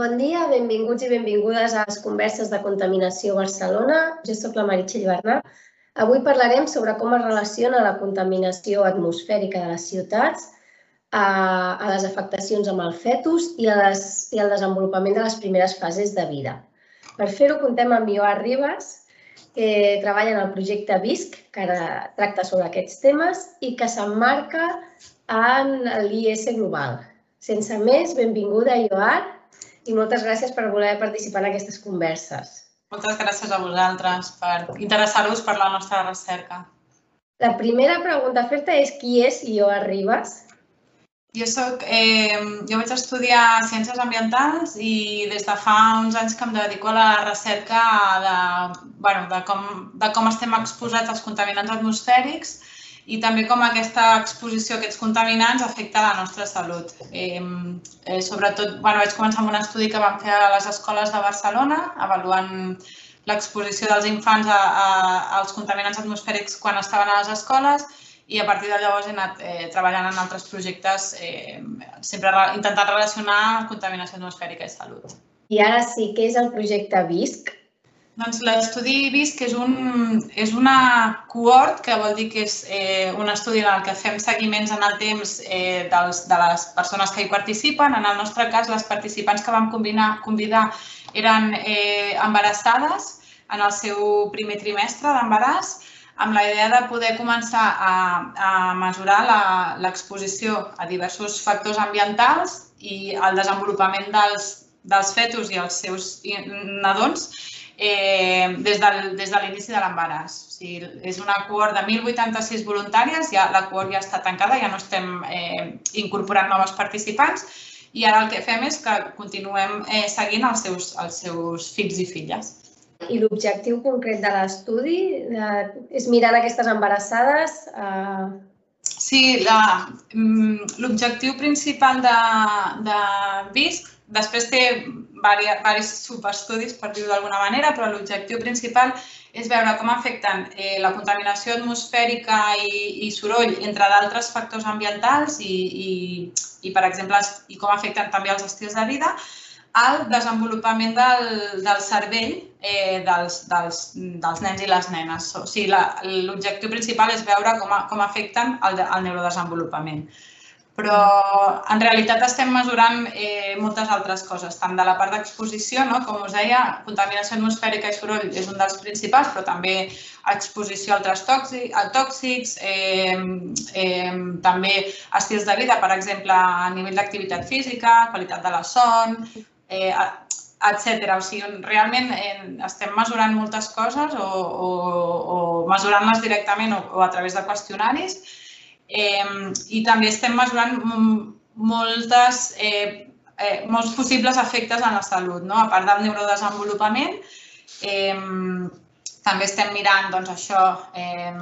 Bon dia, benvinguts i benvingudes a les converses de Contaminació Barcelona. Jo sóc la Meritxell Bernat. Avui parlarem sobre com es relaciona la contaminació atmosfèrica de les ciutats a, a les afectacions amb el fetus i, a les, i al desenvolupament de les primeres fases de vida. Per fer-ho, contem amb Ioar Ribas, que treballa en el projecte VISC, que ara tracta sobre aquests temes i que s'emmarca en l'IS Global. Sense més, benvinguda, Ioar, i moltes gràcies per voler participar en aquestes converses. Moltes gràcies a vosaltres per interessar-vos per la nostra recerca. La primera pregunta a fer-te és qui és Ioar Ribas? Jo soc, eh, jo vaig estudiar Ciències Ambientals i des de fa uns anys que em dedico a la recerca de, bueno, de, com, de com estem exposats als contaminants atmosfèrics i també com aquesta exposició a aquests contaminants afecta la nostra salut. Eh, eh, sobretot, bueno, vaig començar amb un estudi que vam fer a les escoles de Barcelona, avaluant l'exposició dels infants a, a, als contaminants atmosfèrics quan estaven a les escoles i a partir de llavors he anat eh, treballant en altres projectes, eh, sempre intentant relacionar contaminació atmosfèrica i salut. I ara sí, què és el projecte VISC? Doncs l'estudi VISC és, un, és una cohort, que vol dir que és eh, un estudi en el que fem seguiments en el temps eh, dels, de les persones que hi participen. En el nostre cas, les participants que vam combinar, convidar eren eh, embarassades en el seu primer trimestre d'embaràs, amb la idea de poder començar a, a mesurar l'exposició a diversos factors ambientals i el desenvolupament dels, dels fetus i els seus nadons eh, des, del, des de l'inici de l'embaràs. O sigui, és una cohort de 1.086 voluntàries, ja, la cohort ja està tancada, ja no estem eh, incorporant noves participants i ara el que fem és que continuem eh, seguint els seus, els seus fills i filles. I l'objectiu concret de l'estudi eh, és mirar aquestes embarassades eh, Sí, mm, l'objectiu principal de, de VISC, després té diversos subestudis, per dir-ho d'alguna manera, però l'objectiu principal és veure com afecten eh, la contaminació atmosfèrica i, i soroll, entre d'altres factors ambientals i, i, i, per exemple, i com afecten també els estils de vida, al desenvolupament del, del cervell eh, dels, dels, dels nens i les nenes. O sigui, l'objectiu principal és veure com, a, com afecten el, el neurodesenvolupament però en realitat estem mesurant eh, moltes altres coses, tant de la part d'exposició, no? com us deia, contaminació atmosfèrica i soroll és un dels principals, però també exposició a altres tòxics, a tòxics eh, eh, també estils de vida, per exemple, a nivell d'activitat física, qualitat de la son, eh, etc. O sigui, realment eh, estem mesurant moltes coses o, o, o mesurant-les directament o, o a través de qüestionaris Eh, I també estem mesurant moltes, eh, eh, molts possibles efectes en la salut, no? a part del neurodesenvolupament. Eh, també estem mirant doncs, això, eh,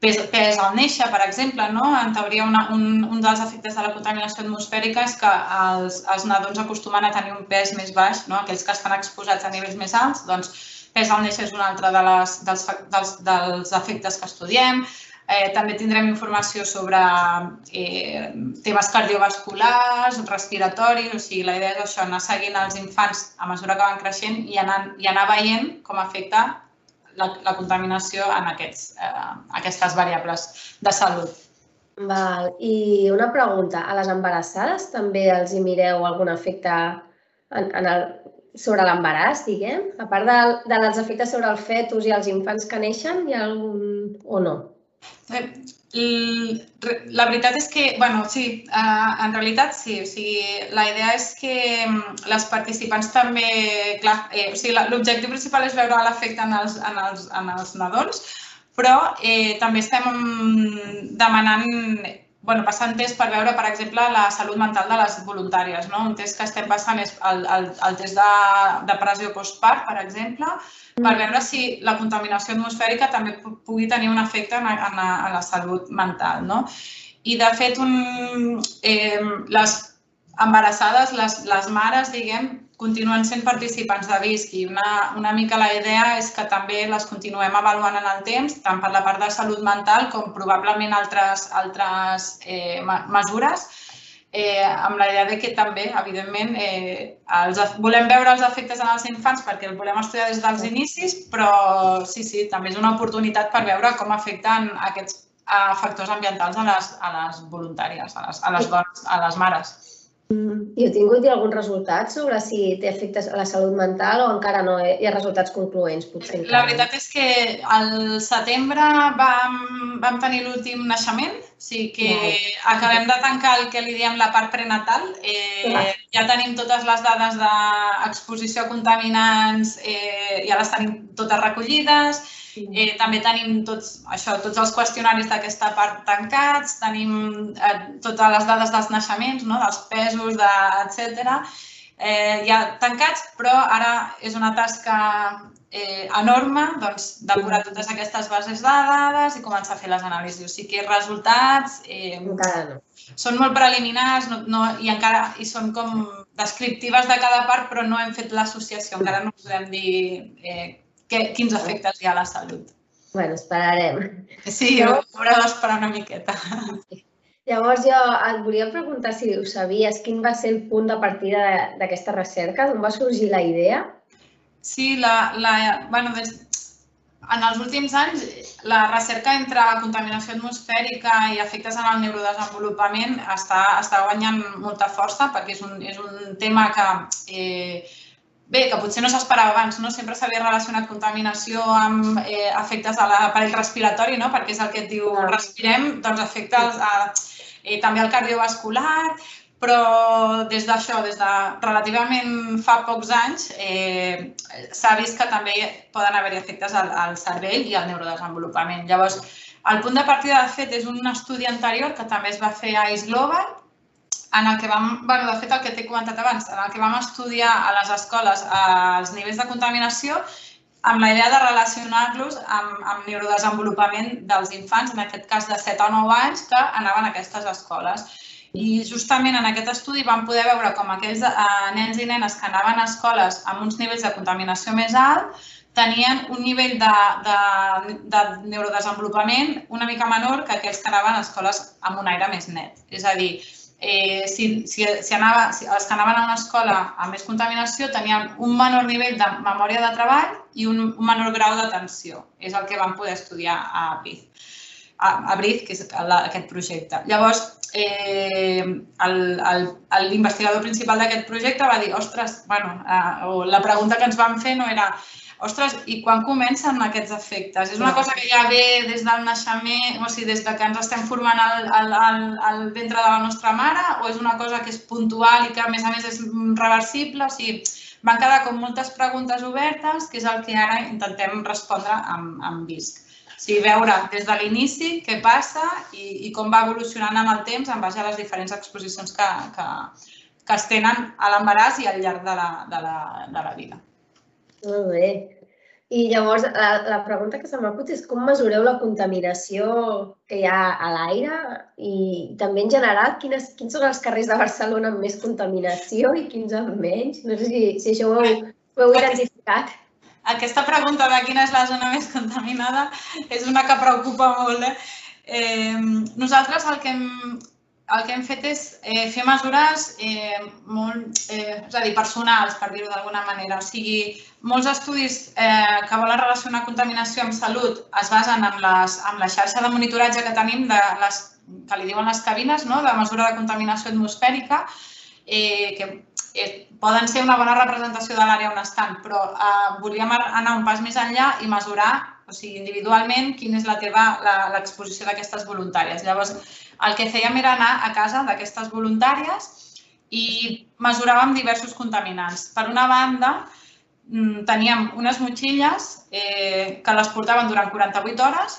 pes, pes al néixer, per exemple. No? En teoria, una, un, un dels efectes de la contaminació atmosfèrica és que els, els nadons acostumen a tenir un pes més baix, no? aquells que estan exposats a nivells més alts, doncs pes al néixer és un altre de les, dels, dels, dels efectes que estudiem. Eh, també tindrem informació sobre eh, temes cardiovasculars, respiratoris, o sigui, la idea és això, anar seguint els infants a mesura que van creixent i anar, i anar veient com afecta la, la contaminació en aquests, eh, aquestes variables de salut. Val. I una pregunta, a les embarassades també els hi mireu algun efecte en, en el, sobre l'embaràs, diguem? A part de, de dels efectes sobre el fetus i els infants que neixen, hi ha algun o no? La veritat és que, bueno, sí, eh, en realitat sí. O sigui, la idea és que mm, les participants també, clar, eh, o sigui, l'objectiu principal és veure l'efecte en, els, en, els, en els nadons, però eh, també estem mm, demanant bueno, passant test per veure, per exemple, la salut mental de les voluntàries. No? Un test que estem passant és el, el, el test de depressió postpart, per exemple, per mm. veure si la contaminació atmosfèrica també pugui tenir un efecte en, en, la, en la salut mental. No? I, de fet, un, eh, les embarassades, les, les mares, diguem, continuen sent participants de VISC i una, una mica la idea és que també les continuem avaluant en el temps, tant per la part de salut mental com probablement altres, altres eh, mesures eh, amb la idea de que també, evidentment, eh, els, volem veure els efectes en els infants perquè el volem estudiar des dels inicis, però sí, sí, també és una oportunitat per veure com afecten aquests eh, factors ambientals a les, a les voluntàries, a les, a les dones, a les mares. I heu tingut algun resultat sobre si té efectes a la salut mental o encara no hi ha resultats concloents? Potser. La veritat és que al setembre vam, vam tenir l'últim naixement, o sigui que acabem de tancar el que li diem la part prenatal. Eh, ja tenim totes les dades d'exposició a contaminants, eh, ja les tenim totes recollides, Eh, també tenim tots, això, tots els qüestionaris d'aquesta part tancats, tenim eh, totes les dades dels naixements, no? dels pesos, de, etc. Eh, ja tancats, però ara és una tasca eh, enorme doncs, depurar totes aquestes bases de dades i començar a fer les anàlisis. O sigui que els resultats eh, no. són molt preliminars no, no, i encara i són com descriptives de cada part, però no hem fet l'associació. Encara no podem dir eh, que, quins efectes hi ha a la salut. Bueno, esperarem. Sí, no? haurà d'esperar una miqueta. Llavors jo et volia preguntar si ho sabies, quin va ser el punt de partida d'aquesta recerca, d'on va sorgir la idea? Sí, la, la, bueno, des, en els últims anys la recerca entre contaminació atmosfèrica i efectes en el neurodesenvolupament està, està guanyant molta força perquè és un, és un tema que eh, bé, que potser no s'esperava abans, no? Sempre s'havia relacionat contaminació amb eh, efectes a l'aparell respiratori, no? Perquè és el que et diu respirem, doncs efectes a, eh, també al cardiovascular, però des d'això, des de relativament fa pocs anys, eh, s'ha vist que també poden haver-hi efectes al, al cervell i al neurodesenvolupament. Llavors, el punt de partida, de fet, és un estudi anterior que també es va fer a ICE Global, en el que vam, bueno, de fet el que t'he comentat abans, en el que vam estudiar a les escoles els nivells de contaminació amb la idea de relacionar-los amb, amb neurodesenvolupament dels infants, en aquest cas de 7 o 9 anys, que anaven a aquestes escoles. I justament en aquest estudi vam poder veure com aquells eh, nens i nenes que anaven a escoles amb uns nivells de contaminació més alt tenien un nivell de, de, de neurodesenvolupament una mica menor que aquells que anaven a escoles amb un aire més net. És a dir, eh, si, si, si, anava, si els que anaven a una escola amb més contaminació tenien un menor nivell de memòria de treball i un, un menor grau d'atenció. És el que vam poder estudiar a BRIZ, a, a BRIZ que és la, aquest projecte. Llavors, eh, l'investigador principal d'aquest projecte va dir, ostres, bueno, eh, o la pregunta que ens van fer no era ostres, i quan comencen aquests efectes? És una cosa que ja ve des del naixement, o sigui, des de que ens estem formant al, al, al, al ventre de la nostra mare, o és una cosa que és puntual i que, a més a més, és reversible? O sigui, van quedar com moltes preguntes obertes, que és el que ara intentem respondre amb, amb VISC. O sigui, veure des de l'inici què passa i, i com va evolucionant amb el temps en base a les diferents exposicions que, que, que es tenen a l'embaràs i al llarg de la, de la, de la vida. Molt bé. I llavors, la, la pregunta que se m'acut és com mesureu la contaminació que hi ha a l'aire i també en general quines, quins són els carrers de Barcelona amb més contaminació i quins amb menys? No sé si, si això ho heu, ho heu identificat. Aquesta pregunta de quina és la zona més contaminada és una que preocupa molt. Eh? Eh, nosaltres el que hem, el que hem fet és eh, fer mesures eh, molt, eh, és a dir, personals, per dir-ho d'alguna manera. O sigui, molts estudis eh, que volen relacionar contaminació amb salut es basen en, les, en la xarxa de monitoratge que tenim de les, que li diuen les cabines, no? de mesura de contaminació atmosfèrica, eh, que eh, poden ser una bona representació de l'àrea on estan, però eh, volíem anar un pas més enllà i mesurar, o sigui, individualment, quina és la teva l'exposició d'aquestes voluntàries. Llavors, el que fèiem era anar a casa d'aquestes voluntàries i mesuràvem diversos contaminants. Per una banda, mm, teníem unes motxilles eh, que les portaven durant 48 hores,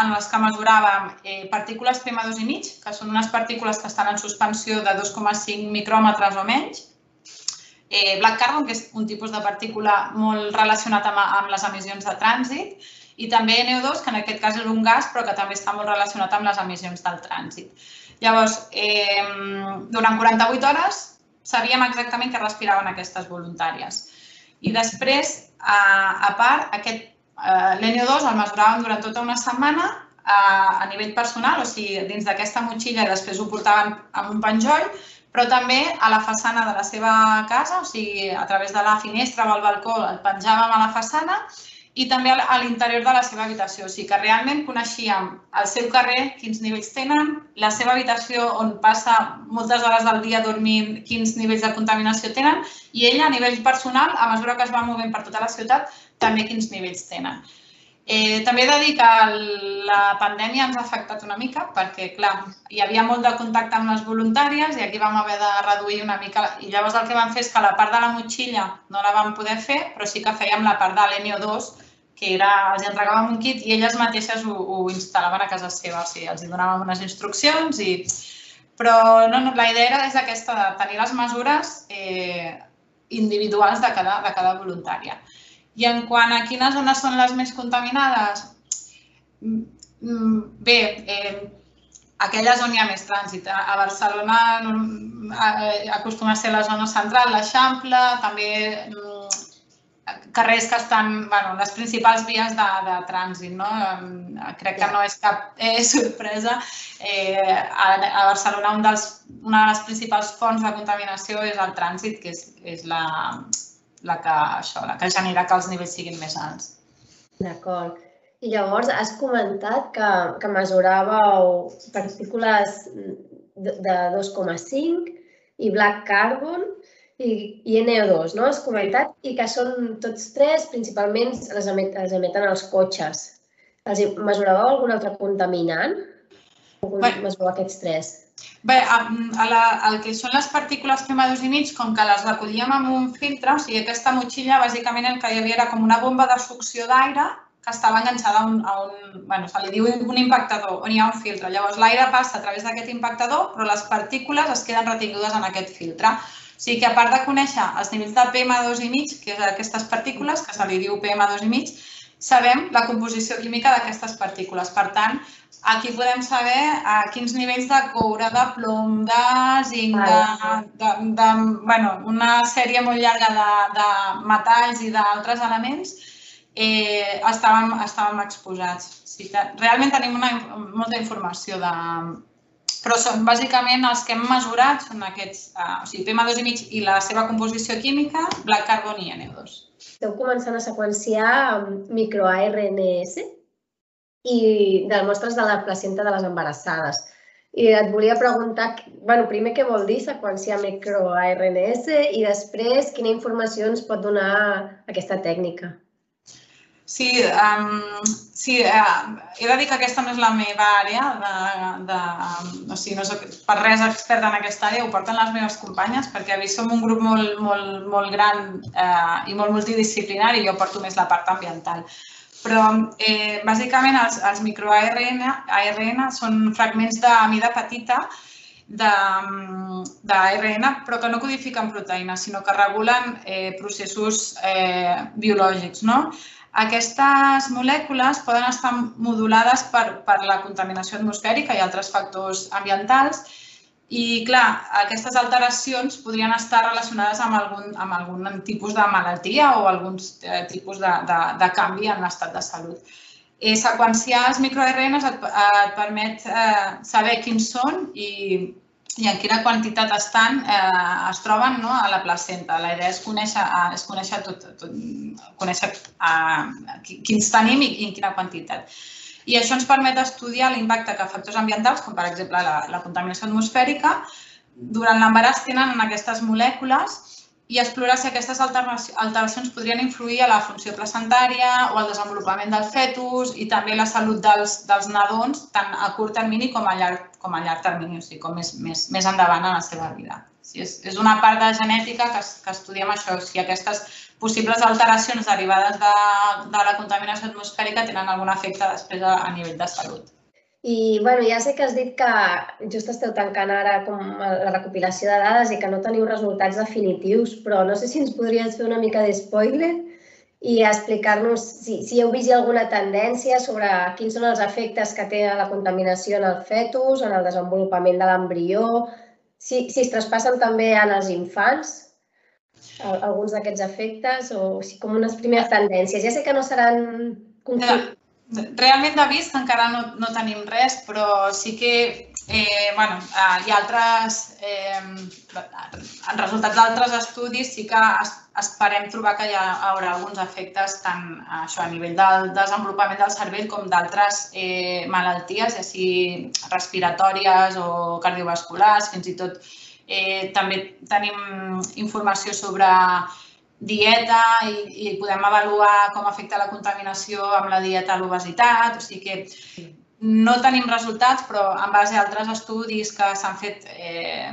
en les que mesuràvem eh, partícules PM2,5, que són unes partícules que estan en suspensió de 2,5 micròmetres o menys, eh, black carbon, que és un tipus de partícula molt relacionat amb, amb les emissions de trànsit, i també NO2, que en aquest cas és un gas, però que també està molt relacionat amb les emissions del trànsit. Llavors, eh, durant 48 hores sabíem exactament què respiraven aquestes voluntàries. I després, a, a part, aquest eh, l'NO2 el mesuràvem durant tota una setmana a, a nivell personal, o sigui, dins d'aquesta motxilla i després ho portaven amb un penjoll, però també a la façana de la seva casa, o sigui, a través de la finestra o el balcó el penjàvem a la façana i també a l'interior de la seva habitació. O sigui que realment coneixíem el seu carrer, quins nivells tenen, la seva habitació on passa moltes hores del dia dormint, quins nivells de contaminació tenen i ella a nivell personal, a mesura que es va movent per tota la ciutat, també quins nivells tenen. Eh, també he de dir que la pandèmia ens ha afectat una mica perquè, clar, hi havia molt de contacte amb les voluntàries i aquí vam haver de reduir una mica. I llavors el que vam fer és que la part de la motxilla no la vam poder fer, però sí que fèiem la part de l'NO2, que era, els entregàvem un kit i elles mateixes ho, ho instal·laven a casa seva. O sigui, els donàvem unes instruccions i... Però no, no, la idea era és aquesta de tenir les mesures eh, individuals de cada, de cada voluntària. I en quant a quines zones són les més contaminades, mm, mm, bé, eh, aquelles on hi ha més trànsit. A Barcelona acostuma a ser la zona central, l'Eixample, també mm, carrers que estan, bueno, les principals vies de, de trànsit, no? Crec que no és cap eh, sorpresa. Eh, a, a Barcelona un dels, una de les principals fonts de contaminació és el trànsit, que és, és la, la que, això, la que genera que els nivells siguin més alts. D'acord. I llavors has comentat que, que mesuràveu partícules de, de 2,5 i black carbon i, i NO2, no? Has comentat, i que són tots tres, principalment els, emet, els emeten els cotxes. Els mesuràveu algun altre contaminant? O mesureu aquests tres? Bé, a, a la, el que són les partícules PM2 i mig, com que les recollíem amb un filtre, o sigui, aquesta motxilla, bàsicament el que hi havia era com una bomba de succió d'aire que estava enganxada a un, a un, bueno, se li diu un impactador, on hi ha un filtre. Llavors, l'aire passa a través d'aquest impactador, però les partícules es queden retingudes en aquest filtre. O sigui que a part de conèixer els nivells de PM2 i mig, que és aquestes partícules, que se li diu PM2 i mig, sabem la composició química d'aquestes partícules. Per tant, Aquí podem saber a quins nivells de coure, de plom, de zinc, de, de, de, bueno, una sèrie molt llarga de, de metalls i d'altres elements eh, estàvem, estàvem exposats. Sí que realment tenim una, molta informació de, però són bàsicament els que hem mesurat són aquests, eh, o sigui, PM2,5 i la seva composició química, black carbon i NO2. Esteu començant a seqüenciar microARNS? I de mostres de la placenta de les embarassades. I et volia preguntar, bueno, primer què vol dir seqüenciar microARNS i després quina informació ens pot donar aquesta tècnica. Sí, um, sí uh, he de dir que aquesta no és la meva àrea, de, de, o sigui, no soc per res experta en aquesta àrea, ho porten les meves companyes, perquè a som un grup molt, molt, molt gran uh, i molt multidisciplinari i jo porto més la part ambiental. Però, eh, bàsicament, els, els microARN ARN són fragments de mida petita d'ARN, però que no codifiquen proteïnes, sinó que regulen eh, processos eh, biològics. No? Aquestes molècules poden estar modulades per, per la contaminació atmosfèrica i altres factors ambientals i, clar, aquestes alteracions podrien estar relacionades amb algun, amb algun tipus de malaltia o alguns eh, tipus de, de, de canvi en l'estat de salut. Eh, seqüenciar els microRNs et, et permet eh, saber quins són i, i en quina quantitat estan, eh, es troben no, a la placenta. La idea és conèixer, eh, és conèixer, tot, tot, conèixer eh, quins tenim i, i en quina quantitat. I això ens permet estudiar l'impacte que factors ambientals, com per exemple la, la contaminació atmosfèrica, durant l'embaràs tenen en aquestes molècules i explorar si aquestes alteracions podrien influir a la funció placentària o al desenvolupament del fetus i també la salut dels, dels nadons tant a curt termini com a llarg, com a llarg termini, o sigui, com més, més, més endavant en la seva vida. Sí, és, és una part de genètica que, que estudiem això, si aquestes possibles alteracions derivades de, de la contaminació atmosfèrica tenen algun efecte després a, a nivell de salut. I bueno, ja sé que has dit que just esteu tancant ara com la recopilació de dades i que no teniu resultats definitius, però no sé si ens podries fer una mica de spoiler i explicar-nos si, si heu vist alguna tendència sobre quins són els efectes que té la contaminació en el fetus, en el desenvolupament de l'embrió, si, si es traspassen també en els infants, alguns d'aquests efectes o sí, com unes primeres tendències. Ja sé que no seran concrets. realment de vist encara no, no tenim res, però sí que eh, bueno, eh, hi ha altres, eh, en resultats d'altres estudis sí que es, esperem trobar que hi ha, haurà alguns efectes tant això, a nivell del desenvolupament del cervell com d'altres eh, malalties, ja sigui respiratòries o cardiovasculars, fins i tot eh, també tenim informació sobre dieta i, i podem avaluar com afecta la contaminació amb la dieta a l'obesitat, o sigui que no tenim resultats, però en base a altres estudis que s'han fet eh,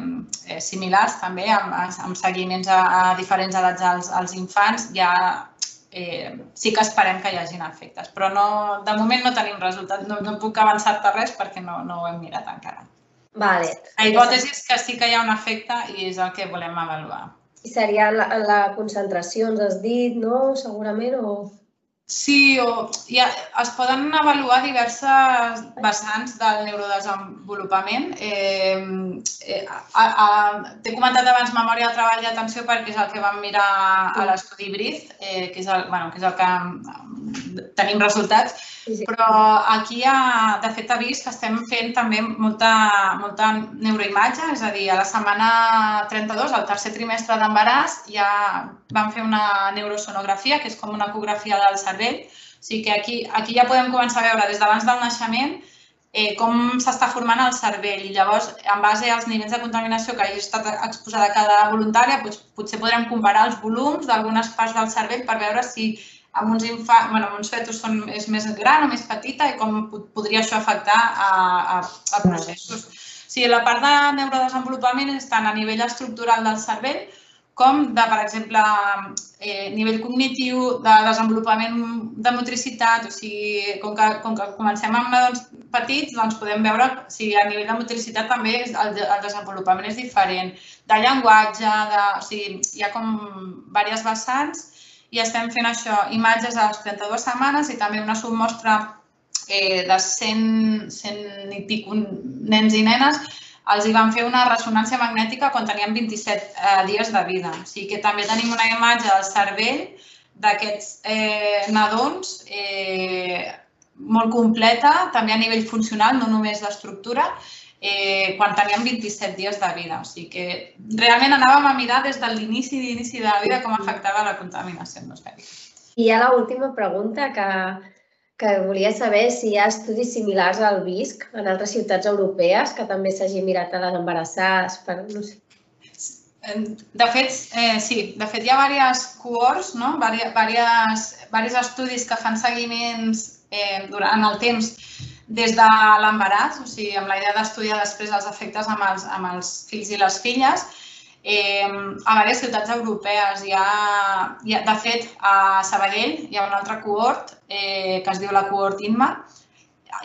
eh, similars també, amb, amb seguiments a, a diferents edats als, als infants, ja eh, sí que esperem que hi hagin efectes. Però no, de moment no tenim resultats, no, no puc avançar-te res perquè no, no ho hem mirat encara. Vale. La hipòtesi és que sí que hi ha un efecte i és el que volem avaluar. I seria la, la concentració, ens has dit, no? Segurament, o... Sí, o ja, es poden avaluar diverses vessants del neurodesenvolupament. Eh, eh, T'he comentat abans memòria de treball i atenció perquè és el que vam mirar a l'estudi BRIZ, eh, que, és el, bueno, que és el que tenim resultats, però aquí, ha, de fet, ha vist que estem fent també molta, molta neuroimatge, és a dir, a la setmana 32, al tercer trimestre d'embaràs, ja vam fer una neurosonografia, que és com una ecografia del cervell. O sigui que aquí, aquí ja podem començar a veure des d'abans del naixement eh, com s'està formant el cervell. I llavors, en base als nivells de contaminació que hagi estat exposada cada voluntària, doncs, potser podrem comparar els volums d'algunes parts del cervell per veure si amb uns, infants, bueno, amb uns fetus són, és més gran o més petita i com podria això afectar a, a, a processos. O sigui, la part de neurodesenvolupament és tant a nivell estructural del cervell com de, per exemple, eh, nivell cognitiu, de desenvolupament de motricitat, o sigui, com que, com que comencem amb nadons petits, doncs podem veure si a nivell de motricitat també el, el desenvolupament és diferent, de llenguatge, de, o sigui, hi ha com diverses vessants i estem fent això, imatges a les 32 setmanes i també una submostra eh, de 100, 100 i pic nens i nenes els hi van fer una ressonància magnètica quan tenien 27 eh, dies de vida. O sigui que també tenim una imatge del cervell d'aquests eh, nadons eh, molt completa, també a nivell funcional, no només d'estructura, eh, quan teníem 27 dies de vida. O sigui que realment anàvem a mirar des de l'inici d'inici de la vida com afectava la contaminació atmosfèrica. I ja l'última pregunta que, que volia saber si hi ha estudis similars al VISC en altres ciutats europees que també s'hagi mirat a les embarassades. Per, no sé. De fet, eh, sí, de fet hi ha diverses cohorts, no? diversos, diversos estudis que fan seguiments eh, durant el temps des de l'embaràs, o sigui, amb la idea d'estudiar després els efectes amb els, amb els fills i les filles. Eh, a diverses ciutats europees. Hi ha, hi ha, de fet, a Sabadell hi ha un altre cohort eh, que es diu la cohort INMA,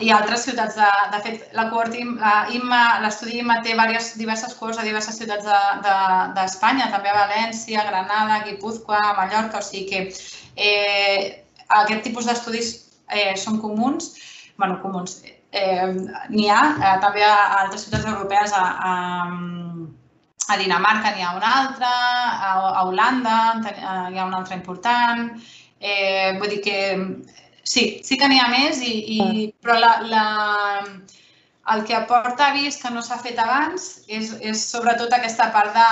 i altres ciutats, de, de fet, la cohort INMA, l'estudi INMA té diverses, diverses cohorts a diverses ciutats d'Espanya, de, de, també a València, Granada, Guipúzcoa, Mallorca, o sigui que eh, aquest tipus d'estudis eh, són comuns. Bueno, comuns. Eh, N'hi ha eh, també a, altres ciutats europees, a, a, a Dinamarca n'hi ha una altra, a, a Holanda hi ha una altra important. Eh, vull dir que sí, sí que n'hi ha més, i, i, ah. però la, la, el que aporta vist que no s'ha fet abans és, és sobretot aquesta part de,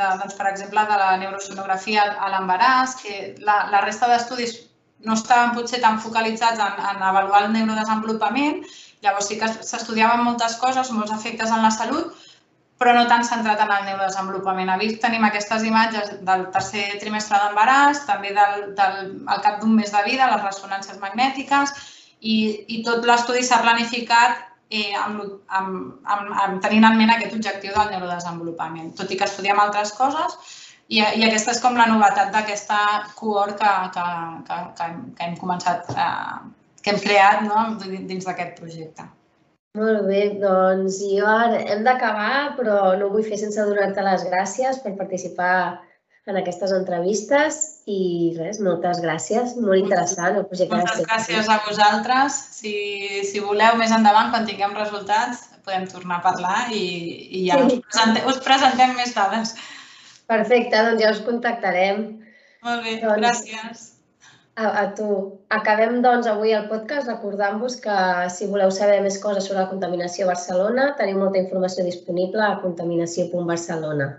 de doncs, per exemple, de la neurosonografia a l'embaràs, que la, la resta d'estudis no estaven potser tan focalitzats en, en avaluar el neurodesenvolupament, llavors sí que s'estudiaven moltes coses, molts efectes en la salut, però no tan centrat en el neurodesenvolupament. A VIC tenim aquestes imatges del tercer trimestre d'embaràs, també del, del, al cap d'un mes de vida, les ressonàncies magnètiques, i, i tot l'estudi s'ha planificat eh, amb, amb, amb, amb, tenint en ment aquest objectiu del neurodesenvolupament. Tot i que estudiem altres coses, i, I aquesta és com la novetat d'aquesta cohort que, que, que, que, que hem començat, eh, que hem creat no? dins d'aquest projecte. Molt bé, doncs jo ara hem d'acabar, però no vull fer sense donar-te les gràcies per participar en aquestes entrevistes i res, moltes gràcies, molt interessant el projecte. Moltes gràcies a vosaltres. Si, si voleu més endavant, quan tinguem resultats, podem tornar a parlar i, i ja sí. us, presentem, us presentem més dades. Perfecte, doncs ja us contactarem. Molt bé, doncs, gràcies. A, a tu. Acabem, doncs, avui el podcast recordant-vos que si voleu saber més coses sobre la contaminació a Barcelona, teniu molta informació disponible a contaminació.barcelona.